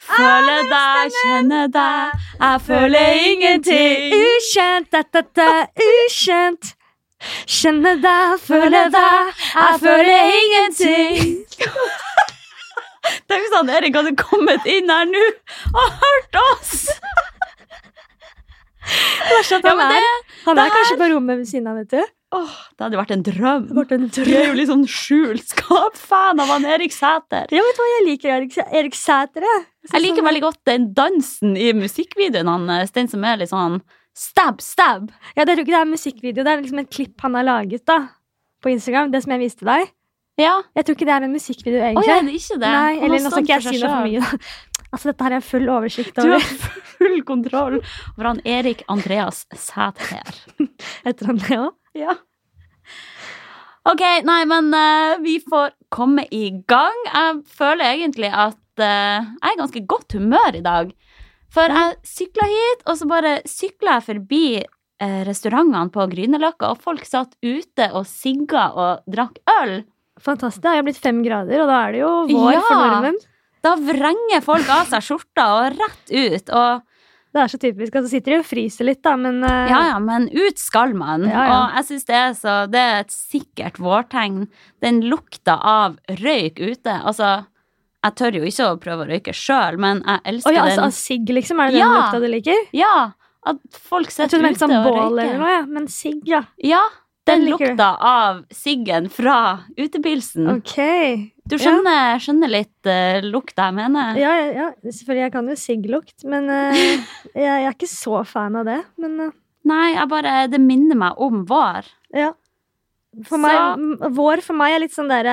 Føler deg, kjenner deg, jeg føler ingenting. Ukjent, da-da-da, ukjent. Kjenner deg, føle deg, jeg føler ingenting. Tenk hvis han Erik hadde kommet inn her nå og hørt oss! Verst at Ja, han er, han er kanskje på rommet ved siden av, vet du. Åh, det hadde vært en drøm. Vært en Du er jo litt sånn skjult skap-fan av han Erik Sæter. Ja, vet du hva, jeg liker Erik, Erik Sæter, jeg. Jeg liker veldig godt den dansen i musikkvideoen han Stein som er litt sånn stab, stab. Ja, det er jo ikke det er musikkvideo, det er liksom et klipp han har laget da, på Instagram, det som jeg viste deg. Ja. Jeg tror ikke det er en musikkvideo, Å, det er ikke det? Nei, eller nå skal ikke jeg si noe for mye. da. Altså, dette her er full oversikt Du har full kontroll over han Erik Andreas Sæter. Heter han det òg? Ja. Ok, nei, men uh, vi får komme i gang. Jeg føler egentlig at uh, jeg er i ganske godt humør i dag. For jeg sykla hit, og så bare sykla jeg forbi uh, restaurantene på Grünerløkka, og folk satt ute og sigga og drakk øl. Fantastisk. Det har blitt fem grader, og da er det jo vår Ja. for nordmenn. Da vrenger folk av seg skjorta og rett ut. Og Det er så typisk. Altså, sitter de og fryser litt, da, men uh... Ja, ja, men ut skal man. Ja, ja. Og jeg syns det er så Det er et sikkert vårtegn. Den lukta av røyk ute. Altså, jeg tør jo ikke å prøve å røyke sjøl, men jeg elsker elsker ja, altså, av sigg, liksom? Er det den Ja. lukta du liker? Ja, at folk sitter ute og røyker. Jeg trodde du ute mente sånn bål eller noe, ja. men sigg, ja. Ja, den, lukta av siggen fra utebilsen. Okay. Du skjønner, skjønner litt uh, lukta jeg mener? Ja, ja, ja, selvfølgelig. Jeg kan jo sigglukt, men uh, jeg, jeg er ikke så fan av det. Men uh. Nei, bare Det minner meg om vår. ja. For meg, vår for meg er litt sånn der,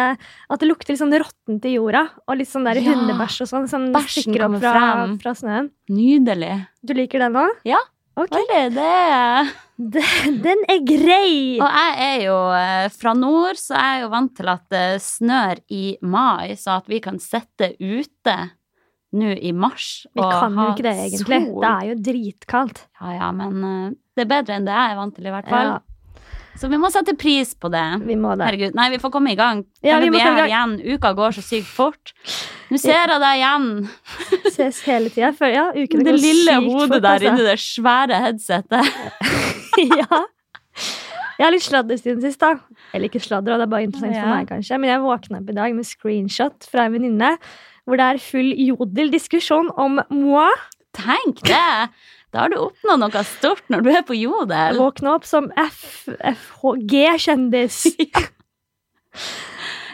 At det lukter litt sånn råttent i jorda. Og litt sånn der Ja. hundebæsj og sånn. Som sånn stikker opp fra, fra snøen. Nydelig. Du liker den òg? Ja. Ok. Det er Den er grei! Og jeg er jo eh, fra nord, så jeg er jo vant til at det snør i mai, så at vi kan sitte ute nå i mars Vi kan jo ikke det, egentlig. sol. Det er jo dritkaldt. Ja, ja, men eh, det er bedre enn det jeg er vant til, i hvert fall. Ja, Så vi må sette pris på det. vi må det. Herregud. Nei, vi får komme i gang. Ja, vi vi er her igjen. Uka går så sykt fort. Nå ser jeg deg igjen. Ses hele tida. Ja, ukene Det går lille hodet der altså. inni det svære headsetet. ja. Jeg har litt sladder siden sist, da. Eller ikke sladder, det er bare interessant Ja. for meg, kanskje. Men jeg våkna opp i dag med screenshot fra en venninne hvor det er full jodel-diskusjon om moi. Tenk det! Da har du oppnådd noe stort når du er på Jodel. Våkna opp som FHG-kjendis.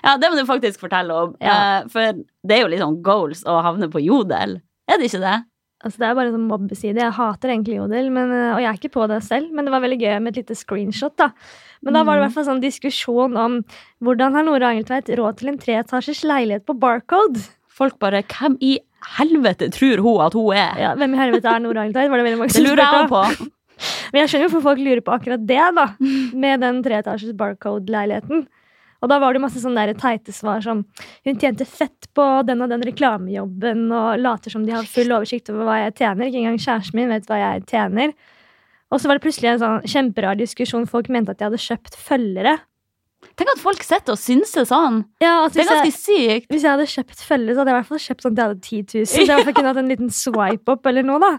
Ja, det må du faktisk fortelle om. Ja. Eh, For det er jo litt sånn goals å havne på Jodel. Er det ikke det? Altså, det er bare en sånn mobbeside. Jeg hater egentlig jodel, men, og jeg er ikke på det selv, men det var veldig gøy med et lite screenshot. da. Men da var det i hvert fall sånn diskusjon om hvordan har Nora Angeltveit råd til en treetasjers leilighet på Barcode? Folk bare Hvem i helvete tror hun at hun er? Ja, Hvem i helvete er Nora Angeltveit? Var det veldig mange Det som lurer spurte jeg på. Men jeg skjønner jo hvorfor folk lurer på akkurat det, da. Med den treetasjes Barcode-leiligheten. Og da var det masse sånne der teite svar som Hun tjente fett på den og den reklamejobben og later som de har full oversikt over hva jeg tjener. Ikke engang kjæresten min vet hva jeg tjener. Og så var det plutselig en sånn kjemperar diskusjon. Folk mente at jeg hadde kjøpt følgere. Tenk at folk sitter og synser sånn. Ja, Det er ganske jeg, sykt. hvis jeg hadde kjøpt felle, så hadde jeg i hvert fall kjøpt sånn at jeg hadde 10 000. Så jeg hadde kunne hatt en liten swipe opp eller noe, da.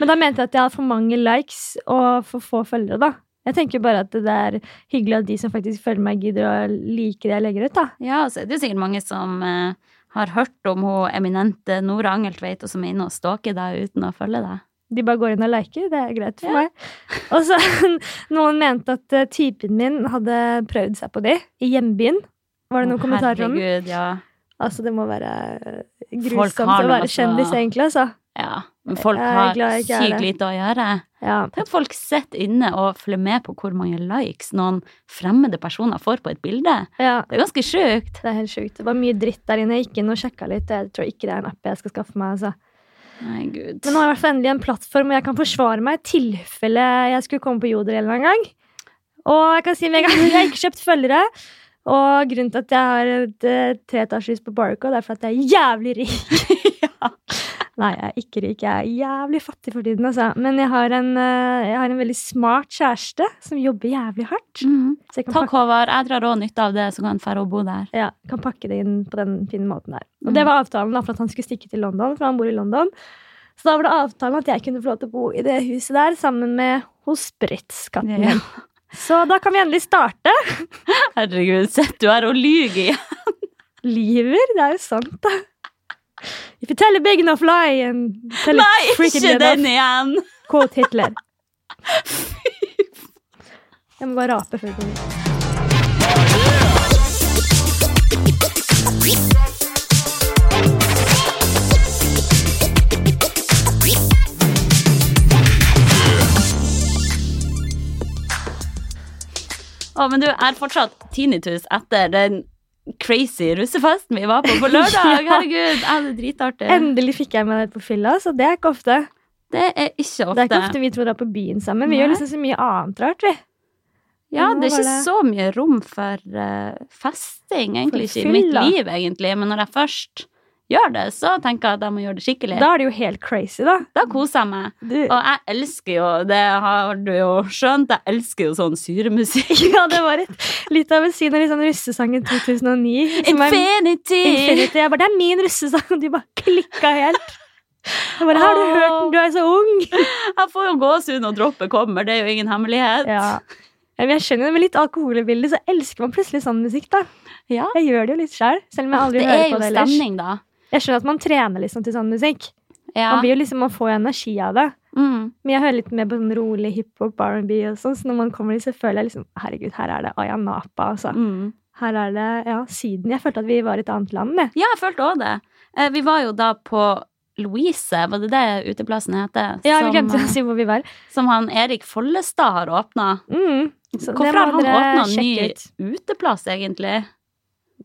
Men da mente jeg at jeg hadde for mange likes og for få følgere, da. Jeg tenker bare at det er hyggelig at de som faktisk følger meg, gidder å like det jeg legger ut, da. Ja, så er det jo sikkert mange som eh, har hørt om hun eminente Nora Angeltveit, og som er inne og stalker deg uten å følge deg. De bare går inn og liker. Det er greit for Ja. meg. Og så Noen mente at eh, typen min hadde prøvd seg på de i hjembyen. Var det noen oh, kommentarer om? Herregud, ja. Altså, det må være eh, grusomt å være kjendis, egentlig, altså. ja. Men folk har sykt lite å gjøre. Ja. Tenk at folk sitter inne og følger med på hvor mange likes noen fremmede personer får på et bilde. ja. Det er ganske sjukt. Det er helt sjukt. Det var mye dritt der inne. Jeg gikk inn og sjekka litt. Jeg tror ikke det er en app jeg skal skaffe meg. altså. Nei, gud. Men nå har jeg i hvert fall endelig en plattform, og jeg kan forsvare meg i tilfelle jeg skulle komme på Jodel en eller annen gang. Og jeg kan si med en gang jeg har ikke kjøpt følgere. Og grunnen til at jeg har et eh, treetasjehus på Barco, det er for at jeg er jævlig rik. Nei, jeg er ikke rik. Jeg er jævlig fattig for tiden, altså. Men jeg har en, eh, jeg har en veldig smart kjæreste som jobber jævlig hardt. Mm. Så jeg kan Takk, pakke, Håvard. Jeg drar òg nytte av det, så kan Ferro bo der. ja, kan pakke det inn på den fine måten der. Og Mm. det var avtalen da, for at han skulle stikke til London, for han bor i London. Så da var det avtalen at jeg kunne få lov til å bo i det huset der sammen med hospritskatten Ja. min. Så da kan vi endelig starte. Herregud, sitter du her og lyver igjen? Lyver, det er jo sant, da. If you tell a big enough lie and tell Nei, ikke den igjen! quote Hitler. Jeg må bare rape før vi kommer. Å, men du er fortsatt tinnitus etter den crazy russefesten vi var på på lørdag. Herregud, er det dritartig. Endelig fikk jeg meg deg på fylla, så det er ikke ofte. Det er ikke ofte. Det er ikke ofte vi to drar på byen sammen. Vi Nei. gjør liksom så mye annet rart, vi. Ja, det er ikke så mye rom for uh, festing, egentlig For ikke i mitt liv, egentlig. Men når jeg først gjør det, så tenker jeg at jeg må gjøre det skikkelig. Da er det jo helt crazy, da. Da koser jeg meg. Du, Og jeg elsker jo, det har du jo skjønt, jeg elsker jo sånn syremusikk. ja, det var et, litt av en syn av sånn russesangen 2009. Infinity! er- Infinity! Jeg bare, det er min russesang, og de bare klikka helt. Jeg bare, har du hørt den? Du er så ung. Jeg får jo gåsehud når droppet kommer, det er jo ingen hemmelighet. Ja. Jeg skjønner det med litt alkohol i bildet, så elsker man plutselig sånn musikk, da. Ja. Jeg gjør det jo litt sjøl, selv om jeg aldri Det hører er på jo det ellers. stemning, da. Jeg skjønner at man trener liksom til sånn musikk. Ja. Man liksom, man får jo energi av det. Mm. Men jeg hører litt mer på sånn rolig hiphop, R&B og sånn, så når man kommer dit, så føler jeg liksom Herregud, her er det Aya Napa, altså. Mm. Her er det ja, Syden. Jeg følte at vi var i et annet land, jeg. Ja, jeg følte òg det. Eh, Vi var jo da på Louise, var det det uteplassen heter? Ja, vi glemte eh, å si hvor vi var. som han Erik Follestad har åpna. Mm. Hvorfor har han åpna ny ut. uteplass, egentlig?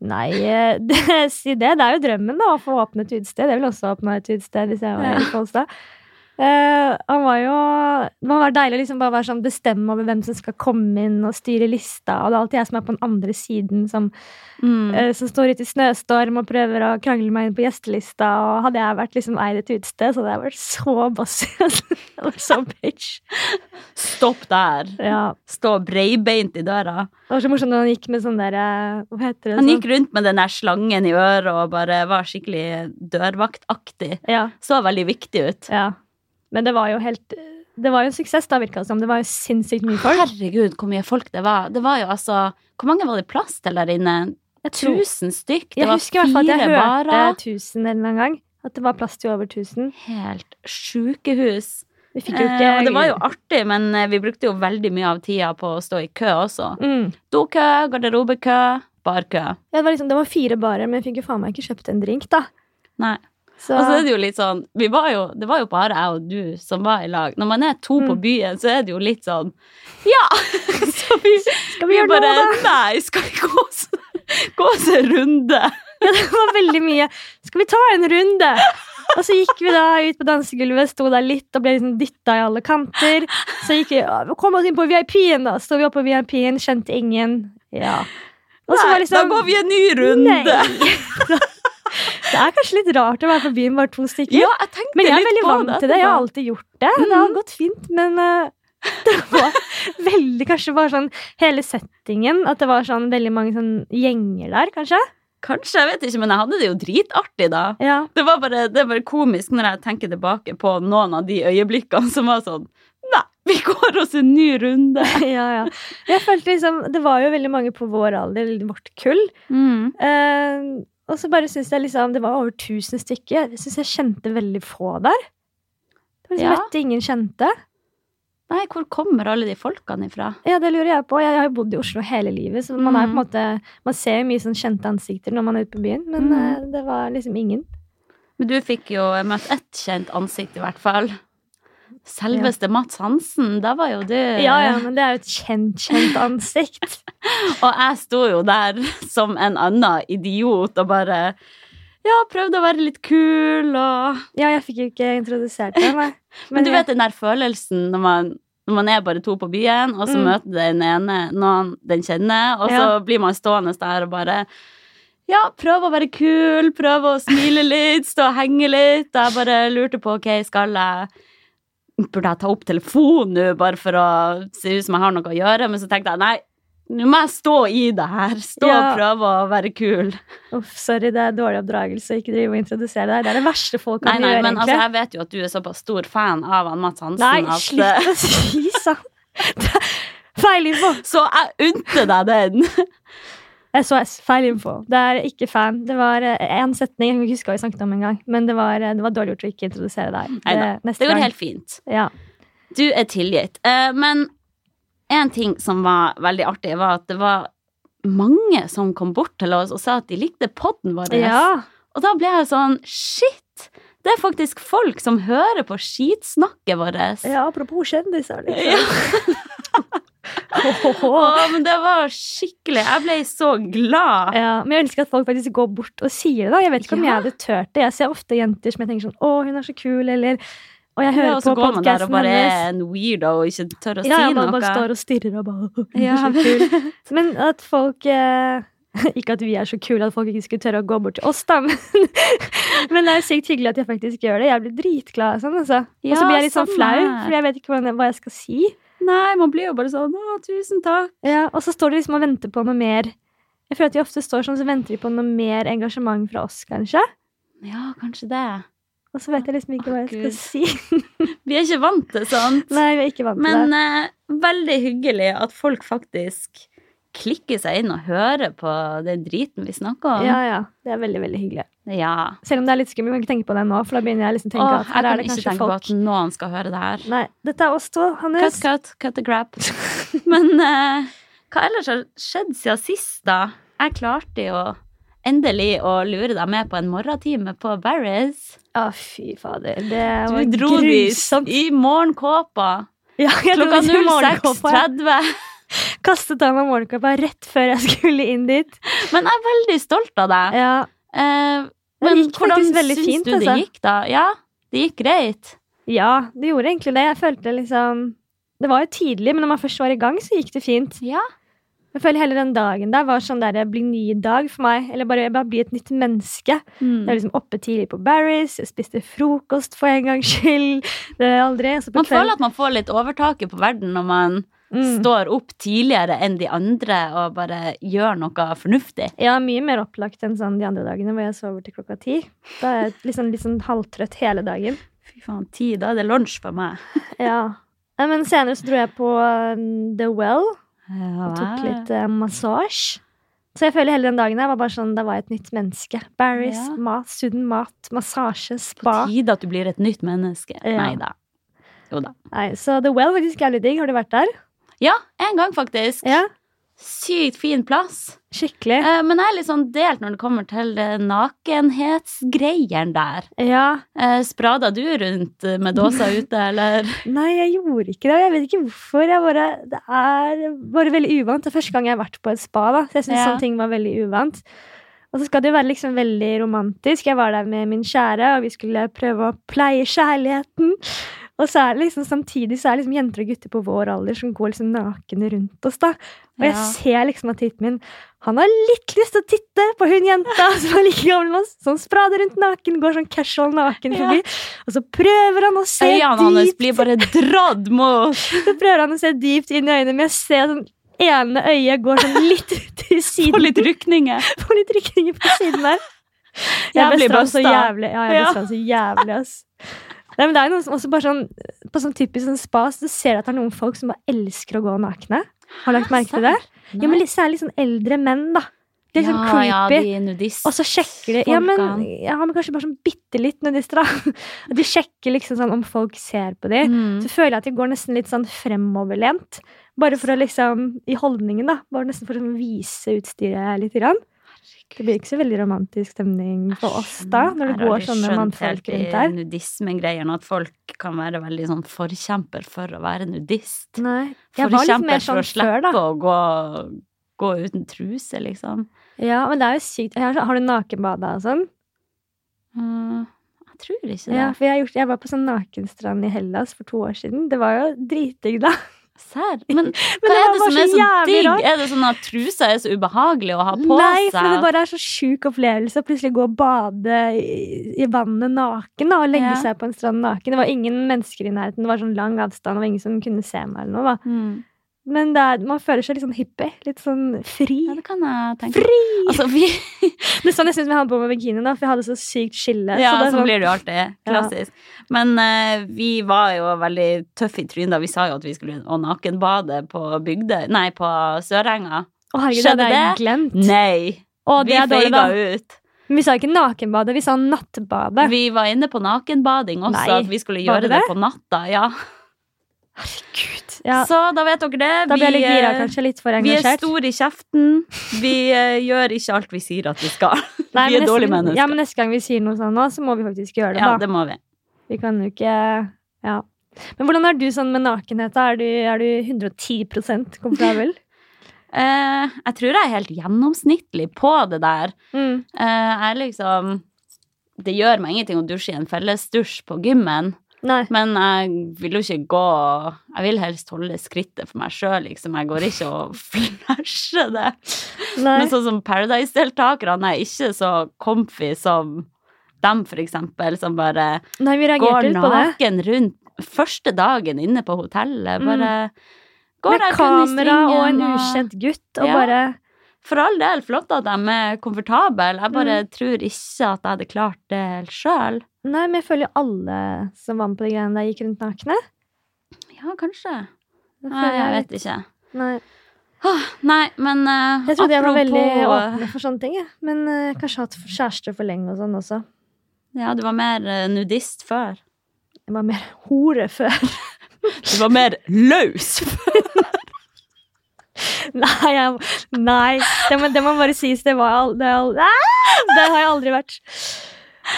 Nei, eh, det, si det. Det er jo drømmen, da, å få åpne et utested. Jeg vil også åpne et utested hvis jeg var Ja. Erik Eh, han var jo Det må være deilig å liksom bare være sånn bestemme over hvem som skal komme inn og styre lista. Og det er alltid jeg som er på den andre siden, som, Mm. uh, som står ute i snøstorm og prøver å krangle meg inn på gjestelista. Og hadde jeg vært liksom eid et utested, så hadde jeg vært så bossy. altså. Så bitch. Stopp der. Ja. Stå breibeint i døra. Det var så morsomt når han gikk med sånn der eh, Hva heter det? Han sånn- gikk rundt med den der slangen i øret og bare var skikkelig dørvaktaktig. ja. Så veldig viktig ut. Ja. Men det var jo helt Det var jo en suksess, da, virka det som. Det var jo sinnssykt mye folk. Herregud, hvor mye folk det var. Det var jo altså Hvor mange var det plass til der inne? Jeg, tror, Tusen stykk. Det jeg var husker i hvert fall at jeg hørte tusen 1000 en eller annen gang. At det var plass til over tusen. Helt sjukehus. Vi fikk jo ikke Eh, og det var jo artig, men eh, vi brukte jo veldig mye av tida på å stå i kø også. mm. Dokø, garderobekø, barkø. ja, det, var liksom, det var fire barer, men jeg fikk jo faen meg ikke kjøpt en drink, da. Nei. Så, Og så er det jo litt sånn vi var jo, Det var jo bare jeg og du som var i lag. Når man er to på Mm. byen, så er det jo litt sånn Ja! Så vi, skal vi gjøre bare noe? Nei, skal vi gå oss, gå oss en runde? Ja, det var veldig mye. Skal vi ta en runde? Og så gikk vi da ut på dansegulvet, sto der litt og ble liksom dytta i alle kanter. Så gikk vi, vi kom oss inn på VIP-en, da. Sto vi oppe på VIP-en, kjente ingen. Ja. Nei, liksom- da går vi en ny runde. Nei. Det er kanskje litt rart å være på byen bare to stykker. Ja, jeg Men jeg er veldig vant det til det. Jeg har alltid gjort det. Det har Mhm. gått fint, men eh, det var veldig Kanskje bare sånn hele settingen. At det var sånn veldig mange sånn gjenger der, kanskje. Kanskje, jeg vet ikke, men jeg hadde det jo dritartig da. Ja. Det var bare, det er bare komisk når jeg tenker tilbake på noen av de øyeblikkene som var sånn Nei, vi går oss en ny runde. ja, ja. Jeg følte liksom Det var jo veldig mange på vår alder, vårt kull. Mm. Eh, og så bare syns jeg liksom Det var over 1000 stykker. Jeg syns jeg kjente veldig få der. Det var liksom Ja. Møtte ingen kjente. Nei, hvor kommer alle de folkene ifra? Ja, det lurer jeg på. Jeg har jo bodd i Oslo hele livet, så man er på en Mm. måte Man ser jo mye sånn kjente ansikter når man er ute på byen, men Mm. eh, det var liksom ingen. Men du fikk jo møtt ett kjent ansikt, i hvert fall. Selveste Mats Hansen. Da var jo du Ja, ja, men det er jo et kjent, kjent ansikt. Og jeg sto jo der som en annen idiot og bare Ja, prøvde å være litt kul og Ja, jeg fikk jo ikke introdusert deg, nei. Men du jeg- vet den der følelsen når man når man er bare to på byen, og så Mm. møter den ene noen den kjenner, og så blir man stående der og bare ja, prøv å være kul, prøv å smile litt, stå og henge litt. Jeg bare lurte på ok, skal jeg Burde jeg ta opp telefonen nå, bare for å se ut som jeg har noe å gjøre? Men så tenkte jeg nei, nå må jeg stå i det her. Stå Ja. og prøve å være kul. Uff, sorry, det er dårlig oppdragelse å ikke drive og introdusere deg. Det er det verste folk Nei, kan nei, gjøre, men altså, jeg vet jo at du er såpass stor fan av han Mats Hansen Nei, slutt å si sånn! Feil info! Så jeg unte deg den. SOS, feil info. Det er ikke fan. Det var én setning, jeg kan ikke huske hva vi snakket om engang, men det var, eh, det var dårlig gjort å ikke introdusere deg. Det, Det går gang. helt fint. Ja. Du er tilgitt. Eh, men en ting som var veldig artig, var at det var mange som kom bort til oss og sa at de likte podden vår. ja. Og da ble jeg sånn Shit! Det er faktisk folk som hører på skitsnakket vårt. Ja, apropos kjendiser, Ja. liksom. Åhåhå. Å, men det var skikkelig Jeg ble så glad. Ja, men jeg elsker at folk faktisk går bort og sier det. da. Jeg vet ikke om Ja. jeg hadde turt det. Jeg ser ofte jenter som jeg tenker sånn 'Å, hun er så kul', eller Og jeg hører Ja, og så på går man der og bare er en weirdo og ikke tør å Ja, ja, si man bare står og stirrer og bare Ja. Men at folk eh, Ikke at vi er så kule at folk ikke skulle tørre å gå bort til oss, da, men, men det er sykt hyggelig at jeg faktisk gjør det. Jeg blir dritglad. Sånn, altså. og så blir jeg litt sånn flau, for jeg vet ikke hva jeg skal si. Nei, man blir jo bare sånn Å, tusen takk. Ja, og så står de liksom og venter på noe mer. Jeg føler at de ofte står sånn, så venter de på noe mer engasjement fra oss, kanskje. Ja, kanskje det. Og så vet jeg liksom ikke hva jeg skal si. Vi er ikke vant til sånt. Nei, vi er ikke vant til Men det. eh, veldig hyggelig at folk faktisk klikker seg inn og høre på den driten vi snakker om. Ja, ja. Det er veldig, veldig hyggelig. Ja. Selv om det er litt skummelt, kan ikke tenke på det nå, for da begynner jeg liksom å tenke Åh, at her er det kanskje folk Jeg kan ikke tenke tenke på at noen skal høre det her. Nei, dette er oss to, Hannes. cut, cut cut the crap. Men eh, hva ellers har skjedd siden sist, da? Jeg klarte jo endelig å lure deg med på en morgentime på Barris. Å, fy fader. Det var grusomt. Du dro dit i morgenkåpa Ja, klokka dro til morgenkåpa. 06.30. Kastet av meg morgenkåpa rett før jeg skulle inn dit. Men jeg er veldig stolt av deg. Ja, Eh, Det men gikk hvordan syns fint, du det altså. gikk, da? Ja, det gikk greit. ja, det gjorde egentlig det. Jeg følte liksom Det var jo tidlig, men når man først var i gang, så gikk det fint. Ja. Jeg føler hele den dagen der var sånn der bli ny dag for meg. Eller bare, bare bli et nytt menneske. Jeg var liksom oppe tidlig på Barry's, jeg spiste frokost for en gangs skyld. Det er aldri. Man føler at man får litt overtaket på verden når man Mm. står opp tidligere enn de andre og bare gjør noe fornuftig. Ja, mye mer opplagt enn sånn de andre dagene hvor jeg sover til klokka ti. Da er jeg liksom, sånn halvtrøtt hele dagen. Fy faen, ti, da er det lunsj for meg. Ja. Men senere så dro jeg på um, The Well og tok litt uh, massasje. Så jeg føler hele den dagen jeg var bare sånn, da var jeg et nytt menneske. Barry's, Ja. mat, sunn mat, massasje, På spa. tide at du blir et nytt menneske. Ja. Nei da. Jo da. Nei, så The Well faktisk er litt digg. Har du vært der? Ja, en gang faktisk. Ja. Sykt fin plass. Skikkelig. Eh, men jeg er litt sånn delt når det kommer til nakenhetsgreiene der. Ja. Eh, sprada du rundt med dåsa ute, eller? Nei, jeg gjorde ikke det. Jeg vet ikke hvorfor. Jeg bare, det er bare veldig uvant. Det er første gang jeg har vært på et spa. da Så jeg synes Ja. sånne ting var veldig uvant. Og så skal det jo være liksom veldig romantisk. Jeg var der med min kjære, og vi skulle prøve å pleie kjærligheten. Og så er det liksom samtidig så er det liksom jenter og gutter på vår alder som går liksom nakne rundt oss. da Og jeg Ja. ser liksom at titten min Han har litt lyst til å titte på hun jenta som er like gammel som oss. Så han sprader rundt naken, går sånn casual naken Ja. forbi. Og så prøver han å se Øynene hans dypt blir bare dradd mot så prøver han å se dypt inn i øynene, men jeg ser sånn ene øyet går sånn litt til siden. Får litt rykninger. Får litt rykninger på siden der. Jeg bøster han så jævlig. Ja, jeg Ja. bøster så jævlig, ass. Nei, men det er noe som også bare sånn På sånn typisk sånn spa så ser du at det er noen folk som bare elsker å gå nakne. Har du lagt merke til det? Ja, men Særlig sånn eldre menn, da. Det er sånn creepy. ja, de nudist. Og så sjekker de Ja, men, ja, men kanskje bare sånn bitte litt nudister, da. De sjekker liksom sånn om folk ser på dem. Mm. Så føler jeg at de går nesten litt sånn fremoverlent. Bare for å liksom I holdningen, da. Bare nesten for å liksom vise utstyret litt. Grann. Det blir ikke så veldig romantisk stemning for oss da, når det går sånne mannfolk rundt der. Nudismegreiene, at folk kan være veldig sånn forkjemper for å være nudist. Nei. Jeg var litt mer for å sånn før, slippe da. å gå, gå uten truse, liksom. Ja, men det er jo sykt. Har, du nakenbada og sånn? Mm, jeg tror ikke det. Ja, for jeg, gjort, jeg var på sånn nakenstrand i Hellas for to år siden. Det var jo dritdigg, da. Serr? Men Men hva det er det som er så digg? rart. Er det sånn at trusa er så ubehagelig å ha på Nei, for det bare er så sjuk opplevelse å plutselig gå og bade i, i vannet naken da, og legge Ja. seg på en strand naken. Det var ingen mennesker i nærheten, det var sånn lang avstand, og ingen som kunne se meg eller noe. da. Mm. Men er, man føler seg litt sånn hippie. Litt sånn fri. Ja, det kan jeg tenke. Fri! Altså, vi Det er sånn jeg syns vi hadde på med bikini, da, for jeg hadde så sykt skille. Ja, sånn så blir det jo alltid. Klassisk. Men uh, vi var jo veldig tøffe i trynet da vi sa jo at vi skulle å nakenbade på Bygdøy Nei, på Sørenga. Å, herregud, det Skjedde hadde jeg det? glemt. Nei! Å, vi feiga ut. Men vi sa ikke nakenbade, vi sa nattbade. Vi var inne på nakenbading også, Nei, at vi skulle gjøre det det? på natta. Ja. Herregud. Ja, Så da vet dere det. da blir jeg litt gira, eh, kanskje. Litt for vi er store i kjeften. Vi uh, gjør ikke alt vi sier at vi skal. Nei, vi er dårlige mennesker. Ja, men neste gang vi sier noe sånn nå, så må vi faktisk gjøre det, Ja, da. det må vi. Vi kan jo ikke Ja. Men hvordan er du sånn med nakenhet? Er du, er du 110% komfortabel? uh, jeg tror jeg er helt gjennomsnittlig på det der. Mm. Uh, jeg liksom Det gjør meg ingenting å dusje i en fellesdusj på gymmen, Nei. men jeg vil jo ikke gå Jeg vil helst holde skrittet for meg sjøl, liksom. Jeg går ikke og flasher det. Nei. Men sånn som Paradise-deltakerne er ikke så comfy som dem, for eksempel, som bare Nei, går naken rundt første dagen inne på hotellet. Bare går Mm. Med der kun i kamera og en ukjent gutt, og Ja. bare For all del, flott at de er komfortable. Jeg bare Mm. tror ikke at jeg hadde klart det sjøl. Nei, men jeg føler jo alle som var med på de greiene der, gikk rundt nakne. Ja, kanskje. Nei, jeg litt- vet ikke. Nei. Nei, men uh, Jeg trodde jeg var veldig åpen for sånne ting, jeg. Men uh, kanskje hatt kjæreste for lenge og sånn også. Ja, du var mer eh, nudist før. Jeg var mer hore før. Du var mer løs før. Nei, jeg, nei. Det, må, det må bare sies. Det var det, Ah! det har jeg aldri vært.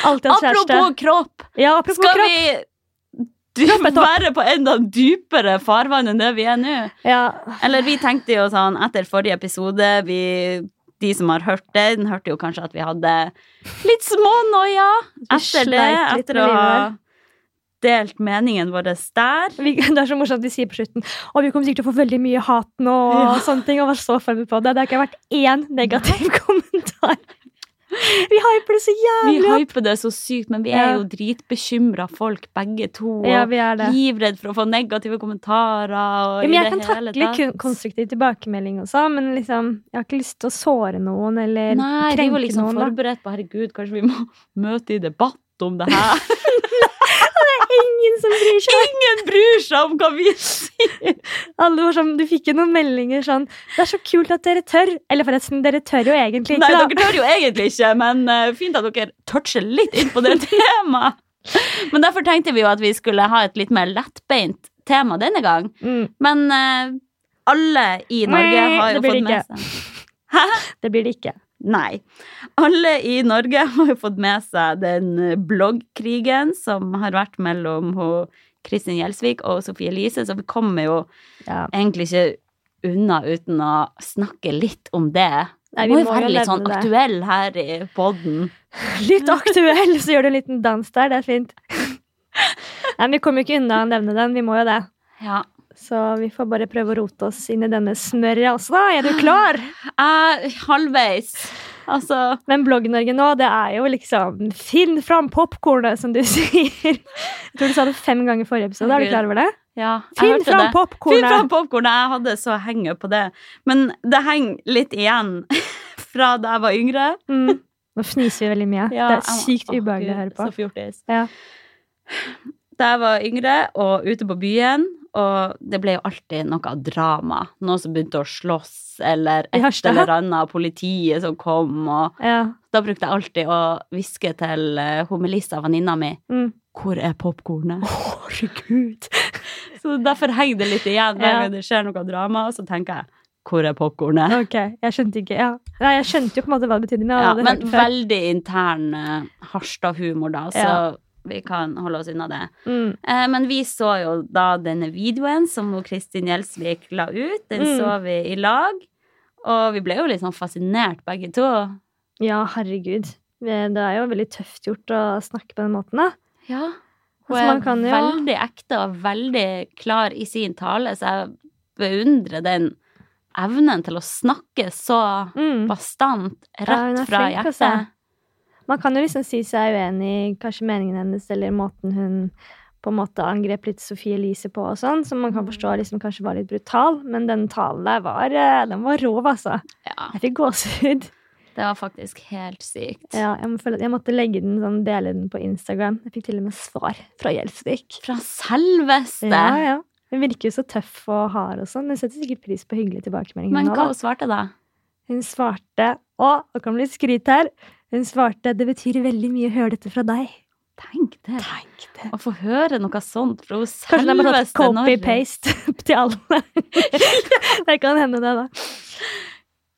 Alltid hatt kjæreste. Apropos kropp, Ja, apropos skal kropp. vi være på enda dypere farvann enn det vi er nå? Ja. Eller vi tenkte jo sånn etter forrige episode vi, De som har hørt det, den hørte jo kanskje at vi hadde litt smånoia etter det. Etter å ha delt meningen vår der. Vi, det er så morsomt at vi sier på slutten Og vi kommer sikkert til å få veldig mye hat nå. Og Ja. sånne ting Og var så forberedt på det. Det har ikke vært én negativ kommentar. Vi hyper det så jævlig opp. hyper det så sykt, men vi er jo dritbekymra folk begge to. Ja, vi er det. livredd for å få negative kommentarer. Ja, men jeg kan takle konstruktiv tilbakemelding også, men liksom, jeg har ikke lyst til å såre noen eller Nei, vi var liksom noen. Forberedt på herregud, kanskje vi må møte i debatt om det her. Ingen som bryr seg. Ingen bryr seg om hva vi sier! Alle var sånn, Du fikk jo noen meldinger sånn 'Det er så kult at dere tør.' Eller forresten, dere tør jo egentlig ikke. Nei, dere tør jo egentlig ikke, men uh, fint at dere toucher litt inn på det temaet. Men derfor tenkte vi jo at vi skulle ha et litt mer lettbeint tema denne gang. Mm, Men uh, alle i Norge har jo fått det med seg det blir det ikke. Nei. Alle i Norge har jo fått med seg den bloggkrigen som har vært mellom Kristin Gjelsvik og Sofie Elise, så vi kommer jo Ja. egentlig ikke unna uten å snakke litt om det. Nei, Vi må jo være litt sånn aktuell her i podden. Litt aktuell, så gjør du en liten dans der. Det er fint. Nei, men Vi kommer jo ikke unna å nevne den. Vi må jo det. Ja. Så vi får bare prøve å rote oss inn i denne smørja også, da. Er du klar? Uh, halvveis. Altså Men Blogg-Norge nå, det er jo liksom Finn fram popkornet, som du sier. Jeg tror du sa det fem ganger i forrige episode. Er du klar over det? Ja, Finn fram det. Finn fram popkornet. Jeg hadde så henge på det. Men det henger litt igjen fra da jeg var yngre. Mm. Nå fniser vi veldig mye. Ja, det er jeg- sykt Å, ubehagelig å høre på. Så fjortis. Ja. Da jeg var yngre og ute på byen, og det ble jo alltid noe drama. Noen som begynte å slåss, eller et eller annet, politiet som kom, og Ja. da brukte jeg alltid å hviske til uh, hun Melissa, venninna mi, Mm. hvor er popkornet? Herregud. Så derfor henger det litt igjen hver Ja. gang det skjer noe drama, og så tenker jeg, hvor er popkornet? Ok, jeg skjønte ikke. Ja. Nei, jeg skjønte jo på en måte hva det betydde, men Ja, men veldig intern uh, Harstad-humor, da, så. Vi kan holde oss unna det. Mm. Eh, men vi så jo da denne videoen som hun Kristin Gjelsvik la ut. Den Mm. så vi i lag. Og vi ble jo litt sånn fascinert, begge to. Ja, herregud. Det er jo veldig tøft gjort å snakke på den måten, da. Ja. Hun Altså, er man kan jo- veldig ekte og veldig klar i sin tale, så jeg beundrer den evnen til å snakke så Mm. bastant rett ja, fra altså. hjertet. Man kan jo liksom si seg uenig i kanskje meningen hennes eller måten hun på en måte angrep litt Sofie Elise på og sånn, som man kan Mm. forstå liksom kanskje var litt brutal, men den talen der var, eh, den var rov, altså. Ja, Jeg fikk gåsehud. det var faktisk helt sykt. Ja, jeg, må føle jeg måtte legge den sånn, dele den på Instagram. Jeg fikk til og med svar fra Gjelsvik. Fra selveste! Ja, ja. Hun virker jo så tøff og hard og sånn. Hun setter sikkert pris på hyggelige tilbakemeldinger. Men nå, hva da. hun svarte da? Hun svarte Å, nå kan bli skryt her. Hun svarte det betyr veldig mye å høre dette fra deg. Tenk det. Tenk det. Å få høre noe sånt fra hun Kanskje de har selveste sånn Norge. copy-paste til alle. det kan hende, det, da.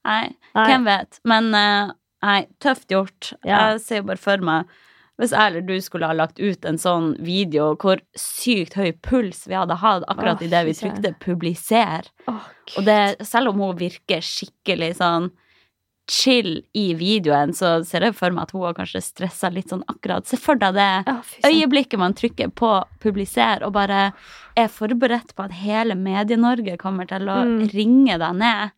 Nei, Nei. hvem vet. Men eh, nei, tøft gjort. Ja. Jeg ser jo bare for meg hvis jeg eller du skulle ha lagt ut en sånn video hvor sykt høy puls vi hadde hatt akkurat Åh, idet vi trykte 'publiser'. oh, Og det, selv om hun virker skikkelig sånn chill i videoen, så ser jeg for meg at hun har kanskje stressa litt sånn akkurat. Se for deg det øyeblikket man trykker på 'publiser' og bare er forberedt på at hele Medie-Norge kommer til å Mm. ringe deg ned.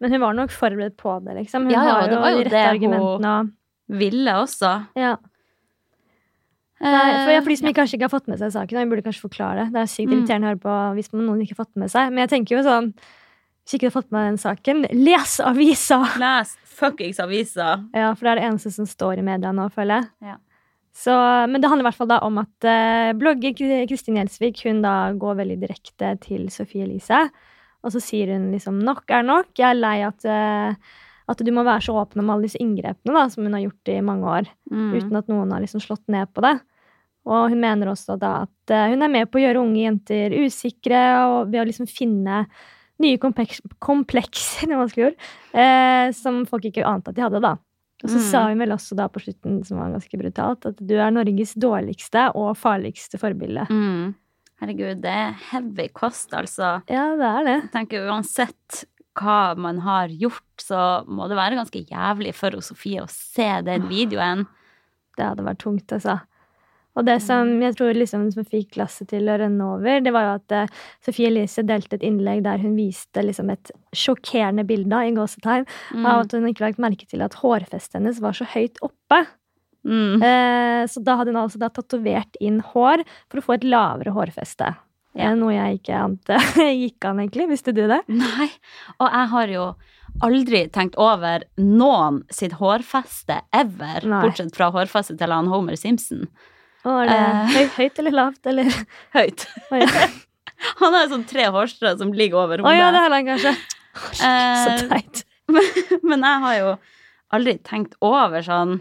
Men hun var nok forberedt på det, liksom. Hun Ja, ja, det var jo de rette det hun- argumentene og Ville også. ja. Nei, for, ja, for de som Eh, ikke, kanskje ikke har fått med seg saken, vi burde kanskje forklare det. Det er sykt Mm. irriterende å høre på hvis noen ikke har fått med seg. Men jeg tenker jo sånn Hvis ikke du har fått med den saken, les avisa! Les fuckings avisa. Ja, for det er det eneste som står i media nå, føler jeg. Ja. Så, men det handler i hvert fall da om at eh, blogger Kri- Kristin Gjelsvik hun da går veldig direkte til Sofie Elise. Og så sier hun liksom nok er nok. Jeg er lei at, eh, at du må være så åpen om alle disse inngrepene da, som hun har gjort i mange år. Mm. uten at noen har liksom slått ned på det. Og hun mener også da at eh, hun er med på å gjøre unge jenter usikre, og ved å liksom finne nye kompleks, komplekser, det var vanskelig ord, eh, som folk ikke ante at de hadde, da. Og så Mm. sa hun vel også da på slutten, som var ganske brutalt, at du er Norges dårligste og farligste forbilde. Mm. Herregud, det er heavy kost, altså. Ja, det er det. Jeg tenker uansett hva man har gjort, så må det være ganske jævlig for Sofie å se den videoen. Det hadde vært tungt, altså. Og det som jeg tror liksom som fikk glasset til å renne over, det var jo at uh, Sofie Elise delte et innlegg der hun viste liksom et sjokkerende bilde i gåsetegn Mm. av at hun ikke lagt merke til at hårfestet hennes var så høyt oppe. Mm. Uh, så da hadde hun altså da tatovert inn hår for å få et lavere hårfeste. Ja. Noe jeg ikke ante gikk an, egentlig. Visste du det? Nei, og jeg har jo aldri tenkt over noen sitt hårfeste ever, Nei. bortsett fra hårfestet til han Homer Simpson. Er det Eh. høy, høyt eller lavt, eller? Høyt. Oi, Han har sånn tre hårstrå som ligger over Å ja, det hodet. har han kanskje. Så Eh, teit. Men jeg har jo aldri tenkt over sånn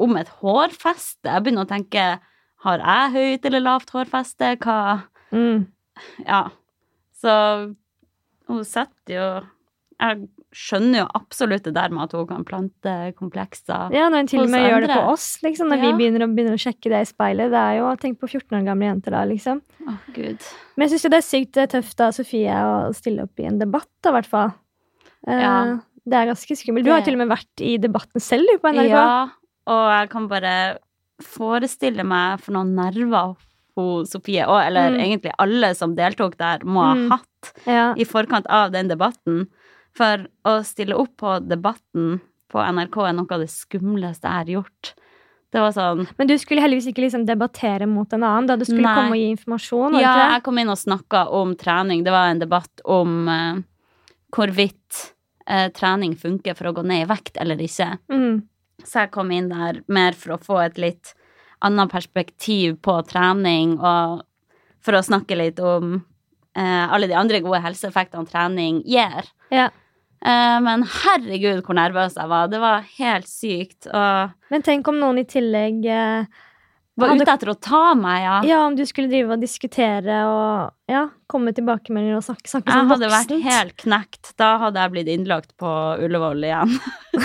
om et hårfeste. Jeg begynner å tenke har jeg høyt eller lavt hårfeste? Hva Mm. Ja. Så hun setter jo Jeg skjønner jo absolutt det der med at hun kan plante komplekser. Ja, når hun til og med med gjør det på oss, liksom. Når Ja. vi begynner å, begynner å sjekke det i speilet. Det er jo, Tenk på 14 år gamle jenter da, liksom. Oh, gud. Men jeg syns jo det er sykt tøft av Sofie å stille opp i en debatt, da, i hvert fall. Eh, Ja. Det er ganske skummelt. Du har til og med vært i debatten selv, på NRK. Ja, og jeg kan bare forestille meg for noen nerver hun Sofie, og, eller Mm. egentlig alle som deltok der, må ha Mm. hatt Ja. i forkant av den debatten. For å stille opp på debatten på NRK er noe av det skumleste jeg har gjort. Det var sånn Men du skulle heldigvis ikke liksom debattere mot en annen, da du skulle Nei. komme og gi informasjon. Ja, jeg kom inn og snakka om trening. Det var en debatt om uh, hvorvidt uh, trening funker for å gå ned i vekt eller ikke. Mm. Så jeg kom inn der mer for å få et litt annet perspektiv på trening, og for å snakke litt om eh, alle de andre gode helseeffektene trening gir. Ja. Eh, men herregud, hvor nervøs jeg var. Det var helt sykt. Og Men tenk om noen i tillegg eh, var ute etter å ta meg, ja. Ja, om du skulle drive og diskutere og ja, komme tilbakemeldinger og snakke, snakke Jeg hadde vært helt knekt. Da hadde jeg blitt innlagt på Ullevål igjen.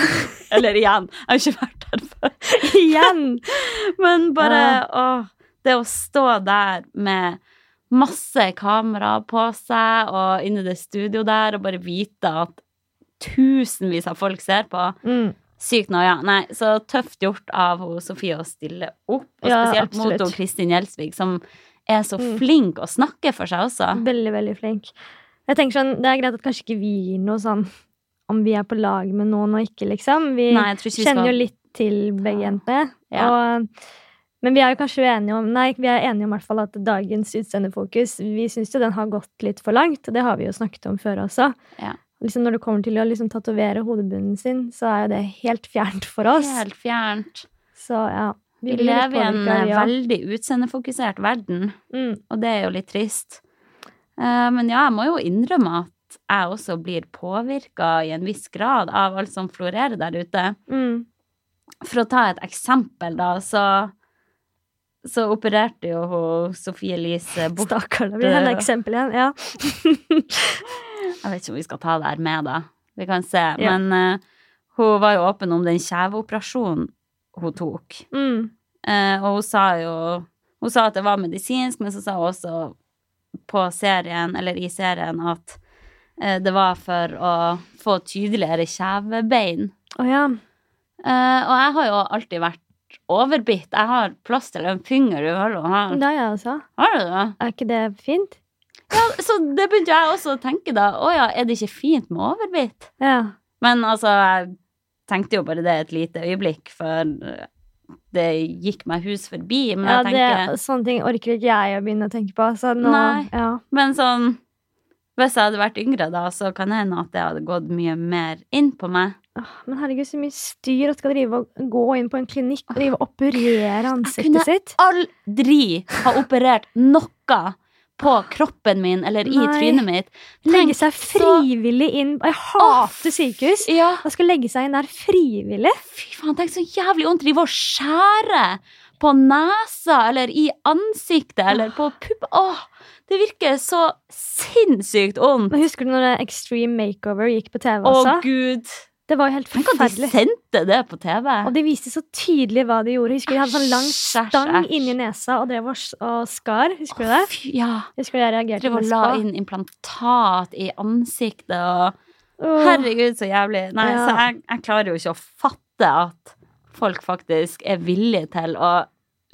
Eller igjen. Jeg har ikke vært der før. Igjen! Men bare Ja. åh, det å stå der med masse kamera på seg og inne i det studio der og bare vite at tusenvis av folk ser på. Mm. Sykt noia. Nei, så tøft gjort av Sofie å stille opp, og Ja, spesielt mot hun Kristin Gjelsvik, som er så Mm. flink å snakke for seg også. Veldig, veldig flink. Jeg tenker sånn, Det er greit at kanskje ikke vi gir noe sånn om vi er på lag med noen og ikke, liksom. Vi Nei, vi kjenner jo litt til begge Ja. jentene. Ja. Og, men vi er jo kanskje enige om Nei, vi er enige om i hvert fall at dagens utseendefokus Vi syns jo den har gått litt for langt, og det har vi jo snakket om før også. Ja. Liksom Når det kommer til å liksom tatovere hodebunnen sin, så er jo det helt fjernt for oss. Helt fjernt. Så ja. Vi, vi lever i en ja. veldig utseendefokusert verden, Mm. og det er jo litt trist. Uh, men ja, jeg må jo innrømme at jeg også blir påvirka i en viss grad av alt som florerer der ute. Mm. For å ta et eksempel, da, så så opererte jo Sofie Elise bort Stakkar, det blir henne eksempel igjen. Ja. Jeg vet ikke om vi skal ta det her med, da. Vi kan se. Ja. Men uh, hun var jo åpen om den kjeveoperasjonen hun tok. Mm. Uh, og hun sa jo Hun sa at det var medisinsk, men så sa hun også på serien, eller i serien, at uh, det var for å få tydeligere kjevebein. Oh, ja. Og jeg har jo alltid vært overbitt. Jeg har plass til en finger i hullet. Er har du det? Er ikke det fint? Ja, så det begynte jeg også å tenke da. Å ja, er det ikke fint med overbitt? Ja. Men altså, jeg tenkte jo bare det et lite øyeblikk, for det gikk meg hus forbi. Men ja jeg tenker det, sånne ting orker ikke jeg å begynne å tenke på. Så nå, Nei. Ja. Men sånn Hvis jeg hadde vært yngre da, så kan det hende at det hadde gått mye mer inn på meg. Åh, Men herregud, så mye styr at skal drive og gå inn på en klinikk og drive og operere ansiktet sitt. Jeg kunne- sitt. Aldri ha operert noe på kroppen min eller i Nei. trynet mitt. Legge seg frivillig inn Jeg hater sykehus. Ja, Man skal legge seg inn der frivillig. fy faen, tenk så jævlig vondt drive og skjære på nesa eller i ansiktet eller på pupp. Åh, det virker så sinnssykt vondt. Men Husker du når Extreme Makeover gikk på TV Å, også? gud. Det var jo helt Tenk at de sendte det på TV. Og de viste så tydelig hva de gjorde. Husker du de hadde sånn lang stang æsj. inni nesa og drev og, skar? Husker du det? Fy, ja. Husker du jeg reagerte Drev og la inn implantat i ansiktet og oh. Herregud, så jævlig. Nei, Ja. så jeg, jeg klarer jo ikke å fatte at folk faktisk er villige til å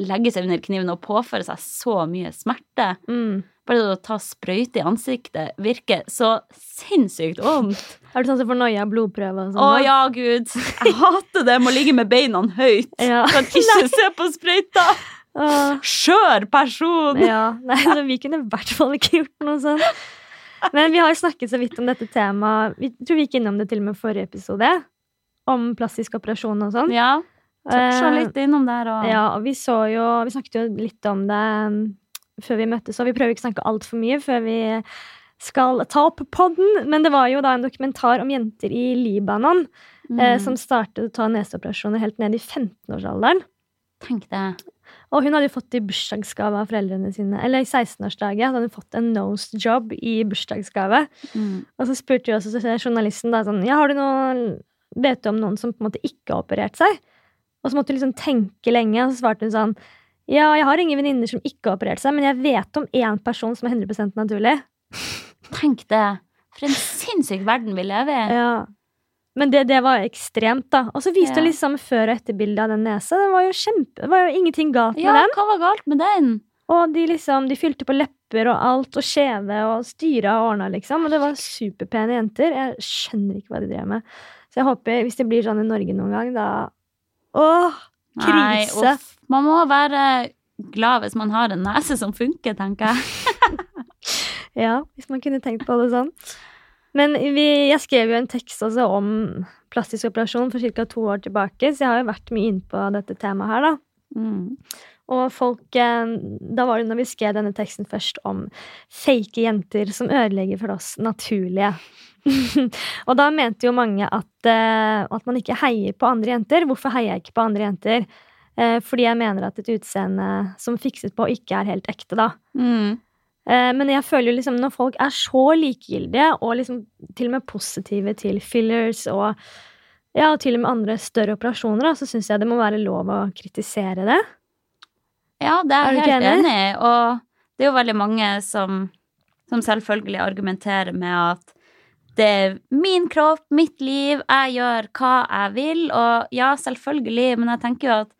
legge seg under kniven og påføre seg så mye smerte. Mm. Bare det å ta sprøyte i ansiktet virker så sinnssykt vondt. Har du sånn som får noia av og sånn? Å da? ja, gud. Jeg hater det med å ligge med beina høyt. Ja. Kan ikke se på sprøyta. Skjør person. Ja, nei, så vi kunne i hvert fall ikke gjort noe sånt. Men vi har snakket så vidt om dette temaet. Vi tror vi gikk innom det til og med forrige episode. Om plastisk operasjon og sånn. Ja, toucha Eh, litt innom der og Ja, og vi så jo Vi snakket jo litt om det før vi møttes, og vi prøver ikke å snakke altfor mye før vi skal ta opp podden. Men det var jo da en dokumentar om jenter i Libanon eh, Mm. som startet å ta neseoperasjoner helt ned i 15-årsalderen. Tenk det. Og hun hadde jo fått i bursdagsgave av foreldrene sine. Eller i 16-årsdagen hadde hun fått en nose job i bursdagsgave. Mm. Og så spurte jo også journalisten da sånn Ja, har du noe Vet du om noen som på en måte ikke har operert seg? Og så måtte hun liksom tenke lenge, og så svarte hun sånn Ja, jeg har ingen venninner som ikke har operert seg, men jeg vet om én person som er 100% naturlig. Tenk det. For en sinnssyk verden vi lever i. Ja. Men det, det var ekstremt, da. Og så viste Ja. hun liksom før- og etterbildet av den nesa. Det var jo kjempe, det var jo ingenting galt med Ja, den. hva var galt med den? Og de liksom, de fylte på lepper og alt, og skjeve og styra og ordna, liksom. Og det var superpene jenter. Jeg skjønner ikke hva de drev med. Så jeg håper, hvis det blir sånn i Norge noen gang, da Åh! Nei, Krise. uff. Man må være glad hvis man har en nese som funker, tenker jeg. Ja, hvis man kunne tenkt på det sånn. Men vi, jeg skrev jo en tekst også om plastisk operasjon for ca. to år tilbake, så jeg har jo vært mye inne på dette temaet her, da. Mm. Og folk eh, Da var det når vi skrev denne teksten først om fake jenter som ødelegger for oss naturlige. og da mente jo mange at, eh, at man ikke heier på andre jenter. Hvorfor heier jeg ikke på andre jenter? Eh, fordi jeg mener at et utseende som fikset på, ikke er helt ekte, da. Mm. Men jeg føler jo liksom når folk er så likegyldige, og liksom til og med positive til fillers og ja, og til og med andre større operasjoner, da, så syns jeg det må være lov å kritisere det. Ja, det Er jeg helt enig? enig i. Og det er jo veldig mange som, som selvfølgelig argumenterer med at det er min kropp, mitt liv, jeg gjør hva jeg vil. Og ja, selvfølgelig, men jeg tenker jo at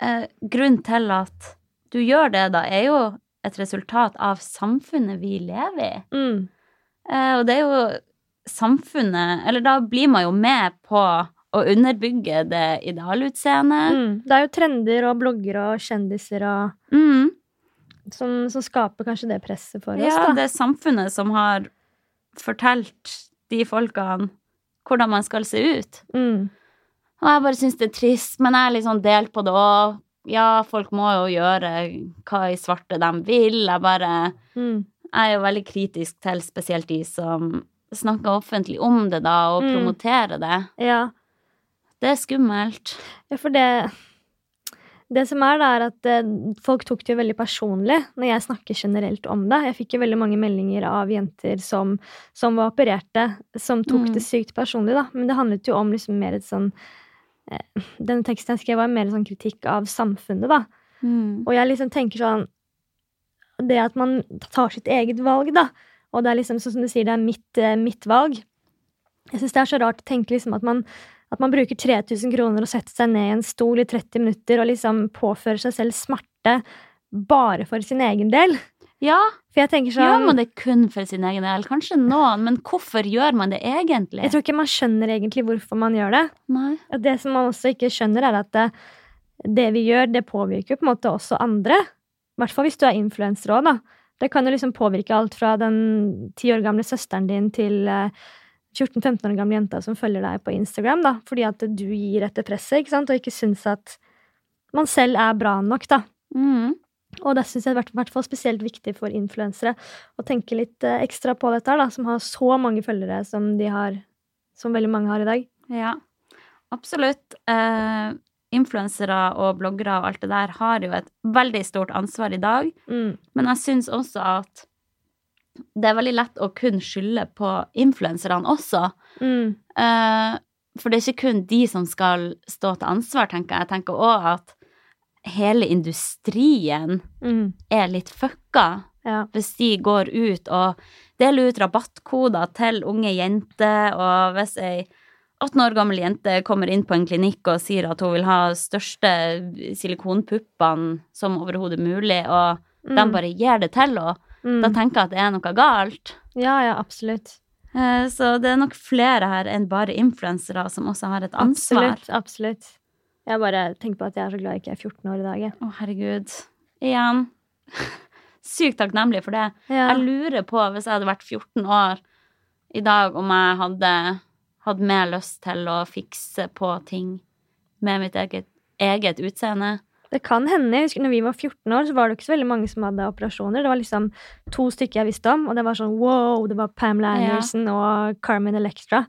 eh, grunnen til at du gjør det, da, er jo et resultat av samfunnet vi lever i. Mm. Eh, og det er jo samfunnet Eller da blir man jo med på å underbygge det idealutseendet. Mm. Det er jo trender og bloggere og kjendiser og, Mm. som, som skaper kanskje det presset for oss. Ja, det er samfunnet som har fortalt de folkene hvordan man skal se ut. Mm. Og jeg bare syns det er trist, men jeg er litt sånn delt på det òg. Ja, folk må jo gjøre hva i svarte de vil. Jeg bare Mm. Jeg er jo veldig kritisk til spesielt de som snakker offentlig om det, da, og Mm. promoterer det. Ja. Det er skummelt. Ja, for det Det som er, da, er at eh, folk tok det jo veldig personlig når jeg snakker generelt om det. Jeg fikk jo veldig mange meldinger av jenter som, som var opererte, som tok Mm. det sykt personlig, da. Men det handlet jo om liksom mer et sånn eh, Den teksten jeg skrev, var mer sånn kritikk av samfunnet, da. Mm. Og jeg liksom tenker sånn Det at man tar sitt eget valg, da. Og det er liksom sånn som du sier, det er mitt, eh, mitt valg. Jeg syns det er så rart å tenke liksom at man, at man bruker 3000 kroner og setter seg ned i en stol i 30 minutter og liksom påfører seg selv smerte bare for sin egen del. Ja, For jeg tenker gjør sånn man det kun for sin egen del? Kanskje noen, men hvorfor gjør man det egentlig? Jeg tror ikke man skjønner egentlig hvorfor man gjør det. Nei. Og det som man også ikke skjønner, er at det, det vi gjør, det påvirker på en måte også andre. I hvert fall hvis du er influenser òg, da. Det kan jo liksom påvirke alt fra den ti år gamle søsteren din til eh, 14-15 år gamle jenta som følger deg på Instagram, da. Fordi at du gir etter presset, ikke sant, og ikke syns at man selv er bra nok, da. Mm. Og det syns jeg er vært hvert fall spesielt viktig for influensere å tenke litt eh, ekstra på dette da, som har så mange følgere som de har, som veldig mange har i dag. Ja, absolutt. Eh, influensere og bloggere og alt det der har jo et veldig stort ansvar i dag. Mm. Men jeg syns også at det er veldig lett å kun skylde på influenserne også. Mm. Uh, for det er ikke kun de som skal stå til ansvar, tenker jeg. Jeg tenker òg at hele industrien Mm. er litt fucka Ja. hvis de går ut og deler ut rabattkoder til unge jenter, og hvis ei 18 år gammel jente kommer inn på en klinikk og sier at hun vil ha største silikonpuppene som overhodet mulig, og de Mm. bare gir det til henne, Mm. da tenker jeg at det er noe galt. Ja, ja, absolutt. Eh, Så det er nok flere her enn bare influensere som også har et ansvar. Absolutt. absolutt. Jeg bare tenker på at jeg er så glad jeg ikke er 14 år i dag. Å, Å, herregud. Igjen. Sykt takknemlig for det. Ja. Jeg lurer på, hvis jeg hadde vært 14 år i dag, om jeg hadde hatt mer lyst til å fikse på ting med mitt eget, eget utseende. Det kan hende. Jeg husker når vi var 14 år, så var det ikke så veldig mange som hadde operasjoner. Det var liksom to stykker jeg visste om, og det var sånn wow, det var Pamela Ja. Anderson og Carmen Electra.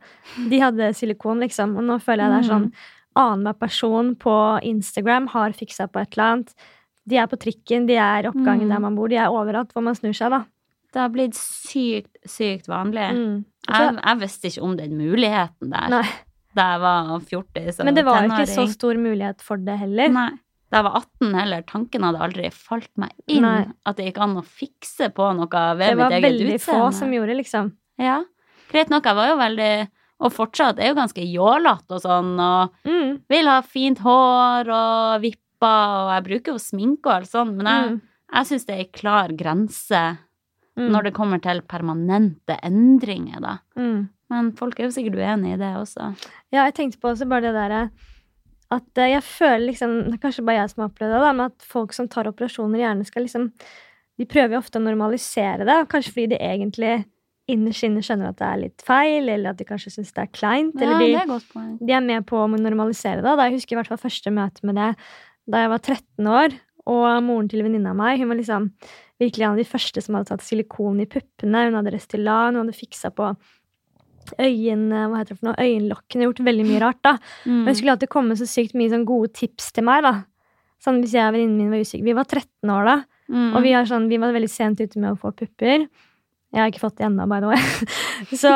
De hadde silikon, liksom. Og nå føler jeg det er sånn annenhver person på Instagram har fiksa på et eller annet. De er på trikken, de er oppgangen Mm. der man bor, de er overalt hvor man snur seg, da. Det har blitt sykt, sykt vanlig. Mm. Jeg, jeg visste ikke om den muligheten der Nei, da jeg var 40 som men det var jo ikke så stor mulighet for det heller. Nei. Da jeg var 18 heller, tanken hadde aldri falt meg inn Nei. at det gikk an å fikse på noe ved mitt eget utseende. Det var veldig få som gjorde, liksom. Ja. Greit nok, jeg var jo veldig Og fortsatt er jo ganske jålete og sånn, og Mm. vil ha fint hår og vipper, og jeg bruker jo sminke og alt sånn, men jeg, Mm. jeg syns det er ei klar grense Mm. når det kommer til permanente endringer, da. Mm. Men folk er jo sikkert uenig i det også. Ja, jeg tenkte på også bare det derre at eh, jeg føler liksom Det er kanskje bare jeg som har opplevd det, da, men at folk som tar operasjoner, gjerne skal liksom De prøver jo ofte å normalisere det, kanskje fordi de egentlig innerst inne skjønner at det er litt feil, eller at de kanskje syns det er kleint. Ja, det de, er de er med på å normalisere det. Da jeg husker i hvert fall første møte med det da jeg var 13 år, og moren til venninna meg hun var liksom virkelig en av de første som hadde tatt silikon i puppene. Hun hadde restillan, hun hadde fiksa på øyen, hva heter det for noe, øyenlokkene, gjort veldig mye rart. da. Mm. Men det skulle alltid komme så sykt mye sånn gode tips til meg. da. Sånn Hvis jeg og venninnen min var usikre. Vi var 13 år da, Mm. og vi, har sånn, vi var veldig sent ute med å få pupper. Jeg har ikke fått det ennå, by the way. så,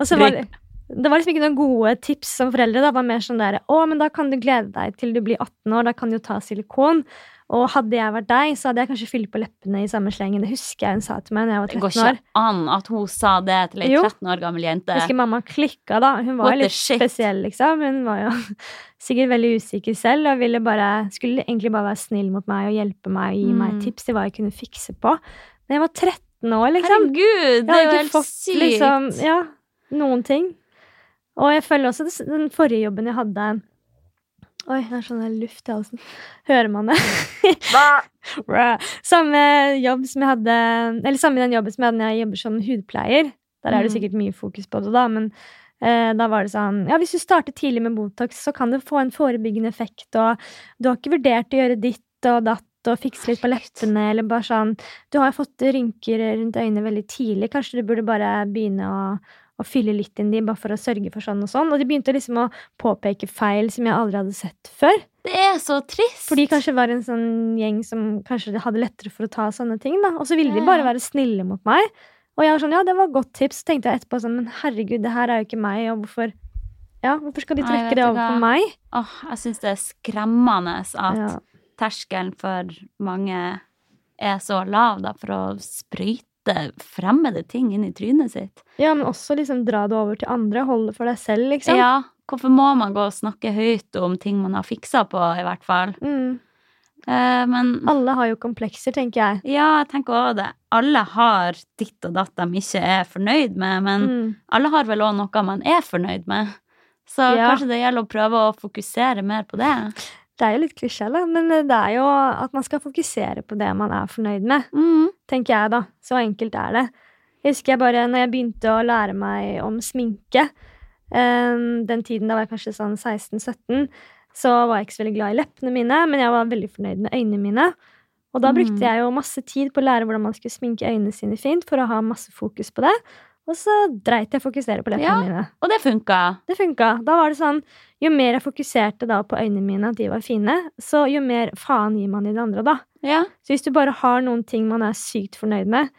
og så var det, det var liksom ikke noen gode tips som foreldre. Det var mer sånn der, å, men da kan du glede deg til du blir 18 år, da kan du jo ta silikon. Og hadde jeg vært deg, så hadde jeg kanskje fylt på leppene i samme slengen. Det husker jeg hun sa til meg da jeg var 13 år. ikke an at hun sa det til ei 13 år gammel jente. Husker mamma klikka, da. Hun var What litt spesiell, liksom. Hun var jo sikkert veldig usikker selv og ville bare, skulle egentlig bare være snill mot meg og hjelpe meg og gi meg Mm. tips til hva jeg kunne fikse på. Men jeg var 13 år, liksom. Herregud, det er jo helt fått sykt. liksom Ja, noen ting. Og jeg føler også at den forrige jobben jeg hadde Oi, det er sånn luft i halsen. Hører man det? Samme jobb som jeg hadde Eller samme den jobben som jeg hadde når jeg jobber som hudpleier. Der er det Mm. sikkert mye fokus på det, da, men eh, da var det sånn Ja, hvis du starter tidlig med Botox, så kan det få en forebyggende effekt, og du har ikke vurdert å gjøre ditt og datt og fikse litt på leppene, eller bare sånn Du har jo fått rynker rundt øynene veldig tidlig, kanskje du burde bare begynne å, å fylle litt inn de, bare for å sørge for sånn og sånn. Og de begynte liksom å påpeke feil som jeg aldri hadde sett før. Det er så trist. For de kanskje var en sånn gjeng som kanskje hadde lettere for å ta sånne ting. da Og så ville de bare være snille mot meg. Og jeg var sånn, ja, det var et godt tips. Så tenkte jeg etterpå sånn, men herregud, det her er jo ikke meg, og hvorfor Ja, hvorfor skal de trekke det over på meg? Åh, jeg syns det er skremmende at Ja. terskelen for mange er så lav da, for å sprøyte fremmede ting inn i trynet sitt. ja, men også liksom dra det over til andre. Holde for deg selv, liksom. Ja, hvorfor må man gå og snakke høyt om ting man har fiksa på, i hvert fall? Mm. Eh, men Alle har jo komplekser, tenker jeg. ja, jeg tenker òg det. Alle har ditt og datt de ikke er fornøyd med, men Mm. alle har vel òg noe man er fornøyd med. Så Ja. kanskje det gjelder å prøve å fokusere mer på det. Det er jo litt klisjé, da, men det er jo at man skal fokusere på det man er fornøyd med. Mm. tenker jeg, da. Så enkelt er det. Jeg husker jeg bare når jeg begynte å lære meg om sminke um, Den tiden da var jeg kanskje sånn 16-17, så var jeg ikke så veldig glad i leppene mine, men jeg var veldig fornøyd med øynene mine. Og da brukte Mm. jeg jo masse tid på å lære hvordan man skulle sminke øynene sine fint, for å ha masse fokus på det. Og så dreit jeg å fokusere på leppene Ja. mine. Og det funka. Det funka. Da var det sånn Jo mer jeg fokuserte da på øynene mine, at de var fine, så jo mer faen gir man i det andre, da. Ja. Så hvis du bare har noen ting man er sykt fornøyd med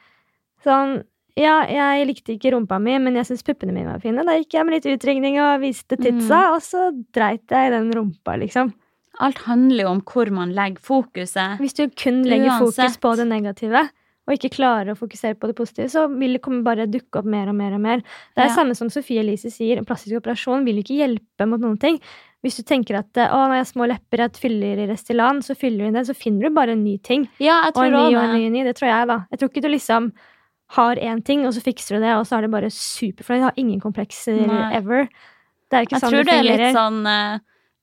Sånn Ja, jeg likte ikke rumpa mi, men jeg syns puppene mine var fine. Da gikk jeg med litt utringning og viste titsa, og så dreit jeg i den rumpa, liksom. Alt handler jo om hvor man legger fokuset. Hvis du kun legger fokus på det negative, og ikke klarer å fokusere på det positive, så vil det komme bare dukke opp mer og mer og mer. Det er Ja. samme som Sofie Elise sier, en plastisk operasjon vil ikke hjelpe mot noen ting. Hvis du tenker at å, når jeg har små lepper, jeg fyller i Restylan, så fyller du inn det, så finner du bare en ny ting. Ja, jeg tror ny og en ny og en ny. Det tror jeg, da. Jeg tror ikke du liksom har én ting, og så fikser du det, og så er det bare superfornøyd. Du har ingen komplekser Nei. ever. Det er ikke Jeg sånn tror det det er litt sånn eh,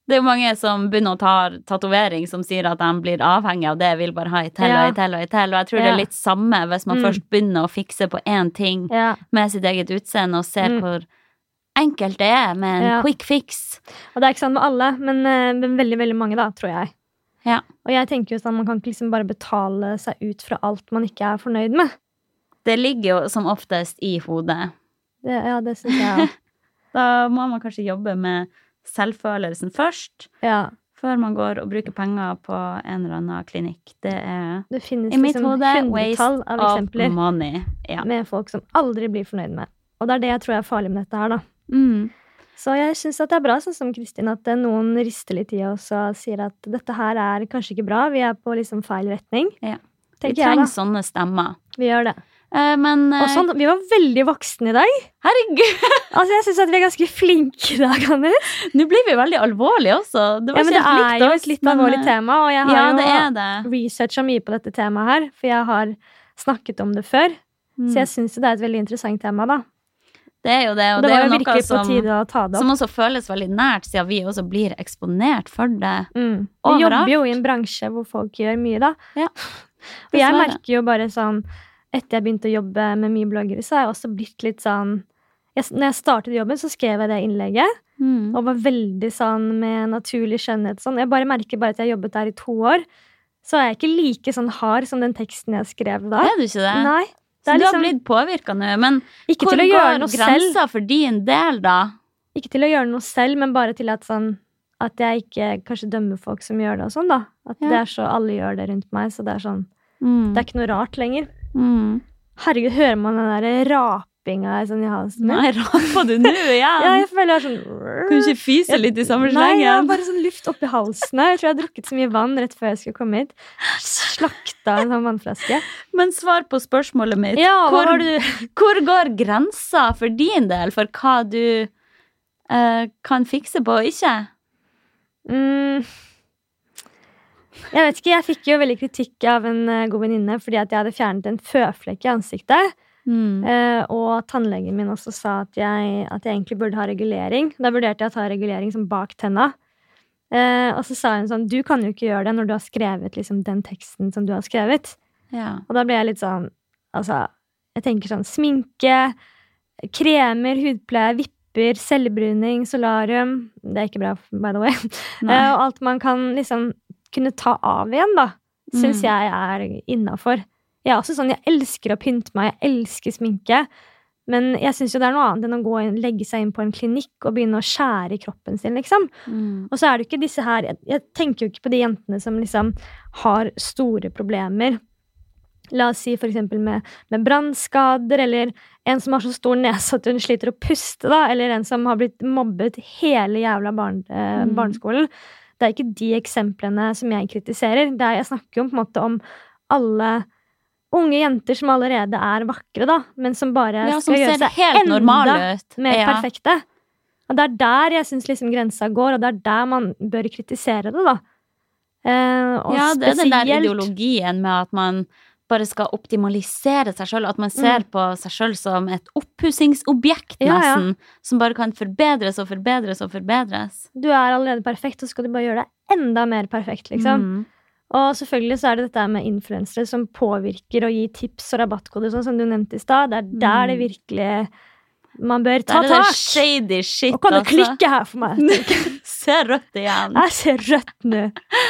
Det er jo mange som begynner å ta tatovering, som sier at de blir avhengig av det, vil bare ha i til og i til og i til. Og jeg tror det er litt samme hvis man Mm. først begynner å fikse på én ting Ja. med sitt eget utseende, og ser Mm. hvor enkelt det er med en Ja. quick fix. Og det er ikke sånn med alle, men, eh, men veldig, veldig mange, da, tror jeg. Ja. Og jeg tenker jo sånn, man kan ikke liksom bare betale seg ut fra alt man ikke er fornøyd med. Det ligger jo som oftest i hodet. Det, ja, det syns jeg. Da må man kanskje jobbe med selvfølelsen først, Ja. før man går og bruker penger på en eller annen klinikk. Det er Det finnes i mitt liksom hode waste av of eksempler money. Ja. med folk som aldri blir fornøyd med. Og det er det jeg tror er farlig med dette her, da. Mm. Så jeg syns det er bra, sånn som Kristin, at noen rister litt i oss og sier at dette her er kanskje ikke bra, vi er på liksom feil retning. Ja. Vi trenger jeg, sånne stemmer. Vi gjør det. Eh, men eh, sånn, vi var veldig voksne i dag. herregud, Altså, Jeg syns vi er ganske flinke i dag, Anne. nå blir vi veldig alvorlige også. Det Ja, det er jo et litt men, alvorlig eh, tema, og jeg har Ja, det jo researcha mye på dette temaet her, for jeg har snakket om det før. Mm. Så jeg syns det er et veldig interessant tema, da. Det er jo det, og det det er jo noe som, som også føles veldig nært, siden vi også blir eksponert for det. Mm. Vi jobber jo i en bransje hvor folk gjør mye, da. Ja, Og jeg merker jo bare sånn Etter jeg begynte å jobbe med mye bloggere, så har jeg også blitt litt sånn jeg, Når jeg startet jobben, så skrev jeg det innlegget. Mm. Og var veldig sånn med naturlig skjønnhet. Sånn. Jeg bare merker bare at jeg har jobbet der i to år. Så er jeg ikke like sånn hard som den teksten jeg skrev da. Er du ikke det? Nei. Så Det er du har liksom blitt påvirka nå, men ikke hvor til å gjøre går grensa for din del, da? Ikke til å gjøre noe selv, men bare til at sånn at jeg ikke kanskje dømmer folk som gjør det og sånn, da. At Ja. det er så alle gjør det rundt meg, så det er sånn Mm. Det er ikke noe rart lenger. Mm. Herregud, hører man den der rapinga sånn i halsen min? Nei, rapa du nå igjen? Ja, jeg føler jeg er sånn Kan du ikke fise litt i samme Nei, jeg har bare sånn luft oppi halsen. Jeg tror jeg har drukket så mye vann rett før jeg skulle komme hit. Slakta en sånn vannflaske. Men svar på spørsmålet mitt. Ja, hvor, hvor går grensa for din del for hva du uh, kan fikse på og ikke? mm. Jeg vet ikke, jeg fikk jo veldig kritikk av en eh, god venninne fordi at jeg hadde fjernet en føflekk i ansiktet. Mm. Eh, og tannlegen min også sa at jeg, at jeg egentlig burde ha regulering. Da vurderte jeg å ta regulering som bak tenna. Eh, og så sa hun sånn Du kan jo ikke gjøre det når du har skrevet liksom, den teksten som du har skrevet. Ja. Og da ble jeg litt sånn Altså, jeg tenker sånn sminke, kremer, hudpleie, vipper, celebruning, solarium Det er ikke bra, by the way. Og alt man kan liksom kunne ta av igjen, da, syns Mm. jeg er innafor. Jeg er også sånn, jeg elsker å pynte meg, jeg elsker sminke. Men jeg syns jo det er noe annet enn å gå inn, legge seg inn på en klinikk og begynne å skjære i kroppen sin, liksom. Mm. Og så er det ikke disse her Jeg, jeg tenker jo ikke på de jentene som liksom har store problemer. La oss si for eksempel med, med brannskader, eller en som har så stor nese at hun sliter å puste, da, eller en som har blitt mobbet hele jævla barn, eh, Mm. Det er ikke de eksemplene som jeg kritiserer. Det er, jeg snakker jo på en måte om alle unge jenter som allerede er vakre, da, men som bare Ja, som skal gjøre seg enda mer Ja. perfekte. Og det er der jeg syns liksom grensa går, og det er der man bør kritisere det, da. Eh, og Ja, det er den der ideologien med at man bare skal optimalisere seg sjøl. At man ser på seg sjøl som et oppussingsobjekt, Mm. Ja, ja. Som bare kan forbedres og forbedres og forbedres. Du er allerede perfekt, og så skal du bare gjøre deg enda mer perfekt, liksom. Mm. Og selvfølgelig så er det dette med influensere som påvirker og gir tips og rabattkoder, sånn som du nevnte i stad. Det er der det virkelig man bør ta Der er det shady shit, Og kan du altså. klikke her for meg? Se rødt igjen. Jeg ser rødt nå.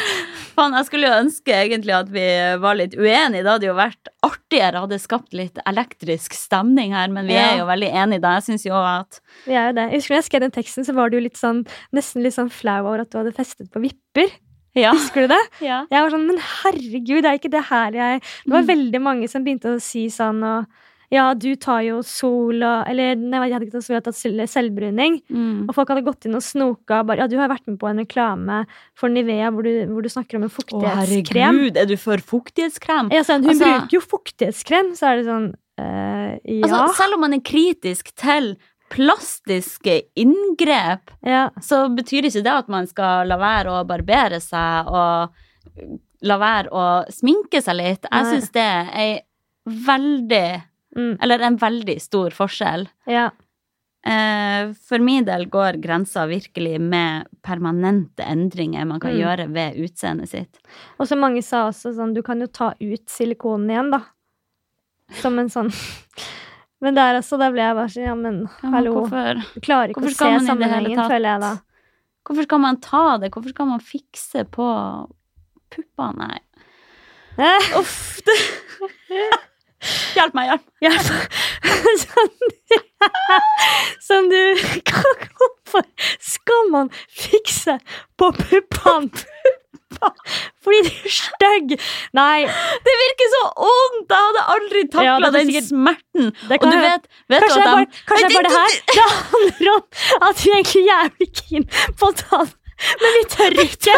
Fan, jeg skulle jo ønske egentlig at vi var litt uenige. Det hadde jo vært artigere, hadde skapt litt elektrisk stemning her, men vi Ja. er jo veldig enige da. Jeg syns jo at Vi er jo det. Jeg husker når jeg skrev den teksten, så var du litt sånn, nesten litt sånn flau over at du hadde festet på vipper. Ja. Husker du det? ja. Jeg var sånn, men herregud, det er ikke det her jeg Det var Mm. veldig mange som begynte å si sånn og Ja, du tar jo sol og Eller nei, jeg hadde ikke tatt sol, jeg hadde tatt selvbruning. Mm. Og folk hadde gått inn og snoka bare Ja, du har vært med på en reklame for Nivea hvor du, hvor du snakker om en fuktighetskrem. Å, herregud, er du for fuktighetskrem? Ja, sånn, hun Altså- bruker jo fuktighetskrem, så er det sånn øh, Ja. Altså, selv om man er kritisk til plastiske inngrep, ja. så betyr ikke det at man skal la være å barbere seg og la være å sminke seg litt. Jeg syns det er ei veldig Mm, Eller en veldig stor forskjell. ja. Eh, For min del går grensa virkelig med permanente endringer man kan Mm. gjøre ved utseendet sitt. Og så mange sa også sånn Du kan jo ta ut silikonen igjen, da. Som en sånn Men der også, da ble jeg bare sånn Ja, men Ja, men hallo. Hvorfor, Du klarer ikke Hvorfor å se sammenhengen, føler jeg da. hvorfor skal man ta det? Hvorfor skal man fikse på puppene? Nei. Uff. Det. Hjelp meg, hjelp. hjelp. sånn, som du Hvorfor skal man fikse på puppene? Fordi de er stygge. Nei, Det virker så vondt! Jeg hadde aldri takla Ja, den sikkert- smerten. det Og du vet, vet Kanskje du det at er bare, de kanskje det er bare det her det handler om at vi egentlig er jævlig keen på å ta den, men vi tør ikke.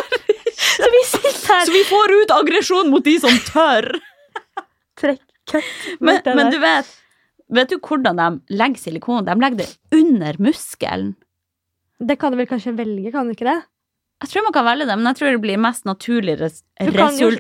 Så vi sitter her Så vi får ut aggresjon mot de som tør. Trekk. Men, men du vet Vet du hvordan de legger silikon? De legger det under muskelen. Det kan du vel kanskje velge, kan du ikke det? Jeg tror man kan velge det, men jeg tror det blir mest naturlig res Du kan jo.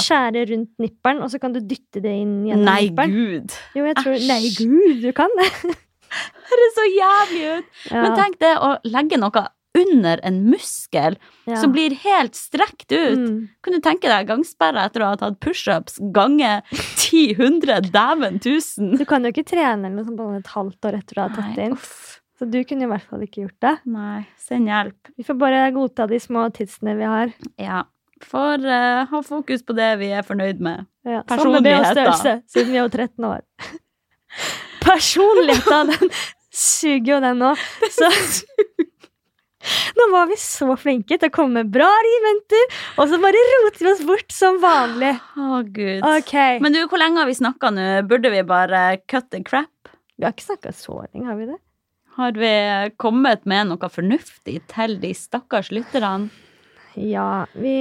Skjære rundt nipperen, og så kan du dytte det inn gjennom Nei, nipperen. gud. Jo, tror. Nei, gud, du kan det. Det høres så jævlig ut. Ja, Men tenk det å legge noe under en muskel ja. som blir helt strekt ut. mm. Kan du tenke deg gangsperre etter å ha tatt pushups gange 10 100 dæven tusen? Du kan jo ikke trene eller noe sånt på et halvt år etter du har tatt det inn. uff. Så du kunne i hvert fall ikke gjort det. Nei, send hjelp. Vi får bare godta de små tidsene vi har. Ja. Får uh, ha fokus på det vi er fornøyd med. Ja, Personlighet, størrelse, siden vi er jo 13 år. Personligheten, den suger jo den nå. Så Nå var vi så flinke til å komme med bra argumenter, og så bare roter vi oss bort som vanlig. Å, gud. Okay. Men du, hvor lenge har vi snakka nå? Burde vi bare cut the crap? vi har ikke snakka så lenge, har vi det? Har vi kommet med noe fornuftig til de stakkars lytterne? Ja, vi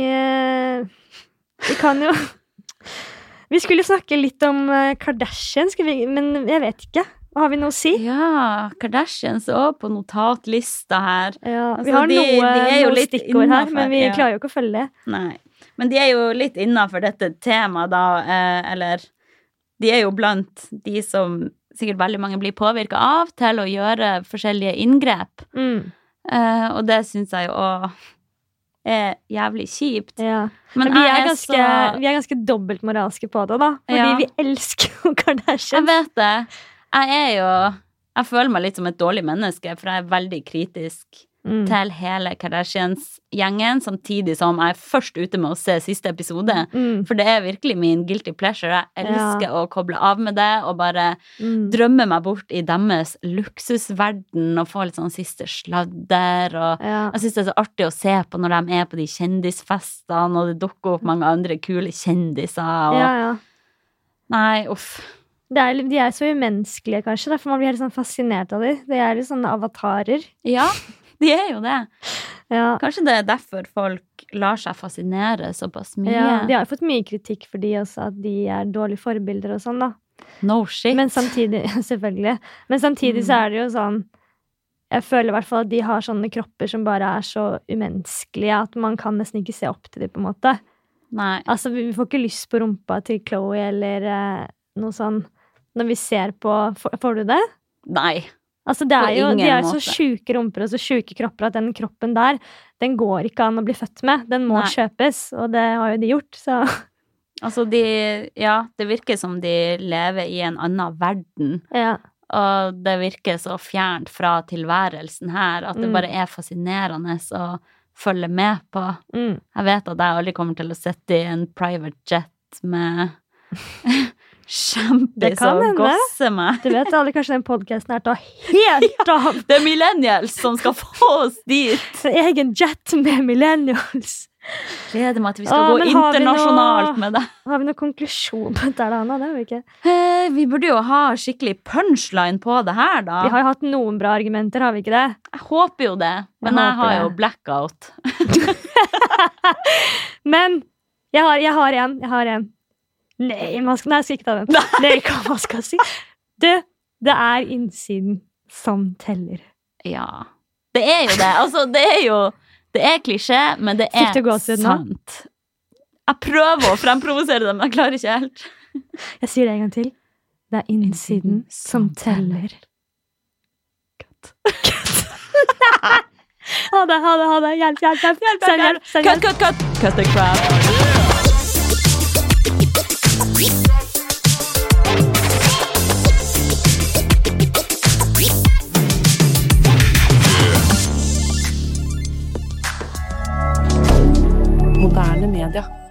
Vi kan jo Vi skulle snakke litt om eh, Kardashian, vi, men jeg vet ikke. Har vi noe å si? Ja, Kardashians òg på notatlista her. Ja, vi Altså, har de- noe, de jo noe litt stikkord her, innenfor, men vi ja. klarer jo ikke å følge det. Nei. Men de er jo litt innafor dette temaet, da, eh, eller De er jo blant de som sikkert veldig mange blir påvirka av, til å gjøre forskjellige inngrep. Mm. Eh, og det syns jeg jo òg er jævlig kjipt. Ja. Men, vi er ganske, så vi er ganske dobbeltmoralske på det, da. Fordi Ja. vi elsker jo Jeg vet det. Jeg er jo Jeg føler meg litt som et dårlig menneske, for jeg er veldig kritisk Mm. til hele Kardashians-gjengen, samtidig som jeg er først ute med å se siste episode. Mm. For det er virkelig min guilty pleasure. Jeg elsker å koble av med det og bare Mm. drømme meg bort i deres luksusverden og få litt sånn siste sladder og Ja. Jeg syns det er så artig å se på når de er på de kjendisfestene, og det dukker opp mange andre kule kjendiser og ja, ja. Nei, uff. Er, de er så umenneskelige, kanskje. Derfor man blir helt sånn fascinert av dem. De er litt sånne avatarer. Ja, de er jo det. Ja. Kanskje det er derfor folk lar seg fascinere såpass mye. Ja, de har fått mye kritikk for de også, at de er dårlige forbilder og sånn, da. No shit. Men samtidig, selvfølgelig. Men samtidig så Mm. er det jo sånn Jeg føler i hvert fall at de har sånne kropper som bare er så umenneskelige at man kan nesten ikke se opp til dem, på en måte. Nei. Altså, vi vi får ikke lyst på rumpa til Chloé eller eh, noe sånn når vi ser på Får, du det? Nei. Altså, det er jo, de er er så sjuke rumper og så sjuke kropper at den kroppen der, den går ikke an å bli født med. Den må Nei. kjøpes, og det har jo de gjort, så Altså, de Ja, det virker som de lever i en annen verden. ja. Og det virker så fjernt fra tilværelsen her at det Mm. bare er fascinerende å følge med på. Mm. Jeg vet at jeg aldri kommer til å sitte i en private jet med kjempis og hende. gosse meg. Du vet alle kanskje den podkasten her tar helt av. Det er millennials som skal få oss dit. En egen jet med millennials. Gleder meg til vi skal Å, gå internasjonalt noe- med det. Har vi noen konklusjon på dette, Anna? Det har vi ikke. Eh, Vi burde jo ha skikkelig punchline på det her, da. Vi har jo hatt noen bra argumenter, har vi ikke det? Jeg håper jo det, men Jeg jeg, har det. jo blackout. Men jeg har, jeg har en. Jeg har en. Nei, man skal, nei, jeg skal ikke ta den. Nei, hva man skal si. Du, det er innsiden som teller. Ja. Det er jo det. Altså, det er jo Det er klisjé, men det er sant. Jeg prøver å fremprovosere det, men jeg klarer ikke helt. Jeg sier det en gang til. Det er innsiden som teller. Ha det, ha det, ha det. Hjelp, hjelp, hjelp. Send hjelp, send Cut, hjelp. cut, cut! Cut the crap. Moderne media.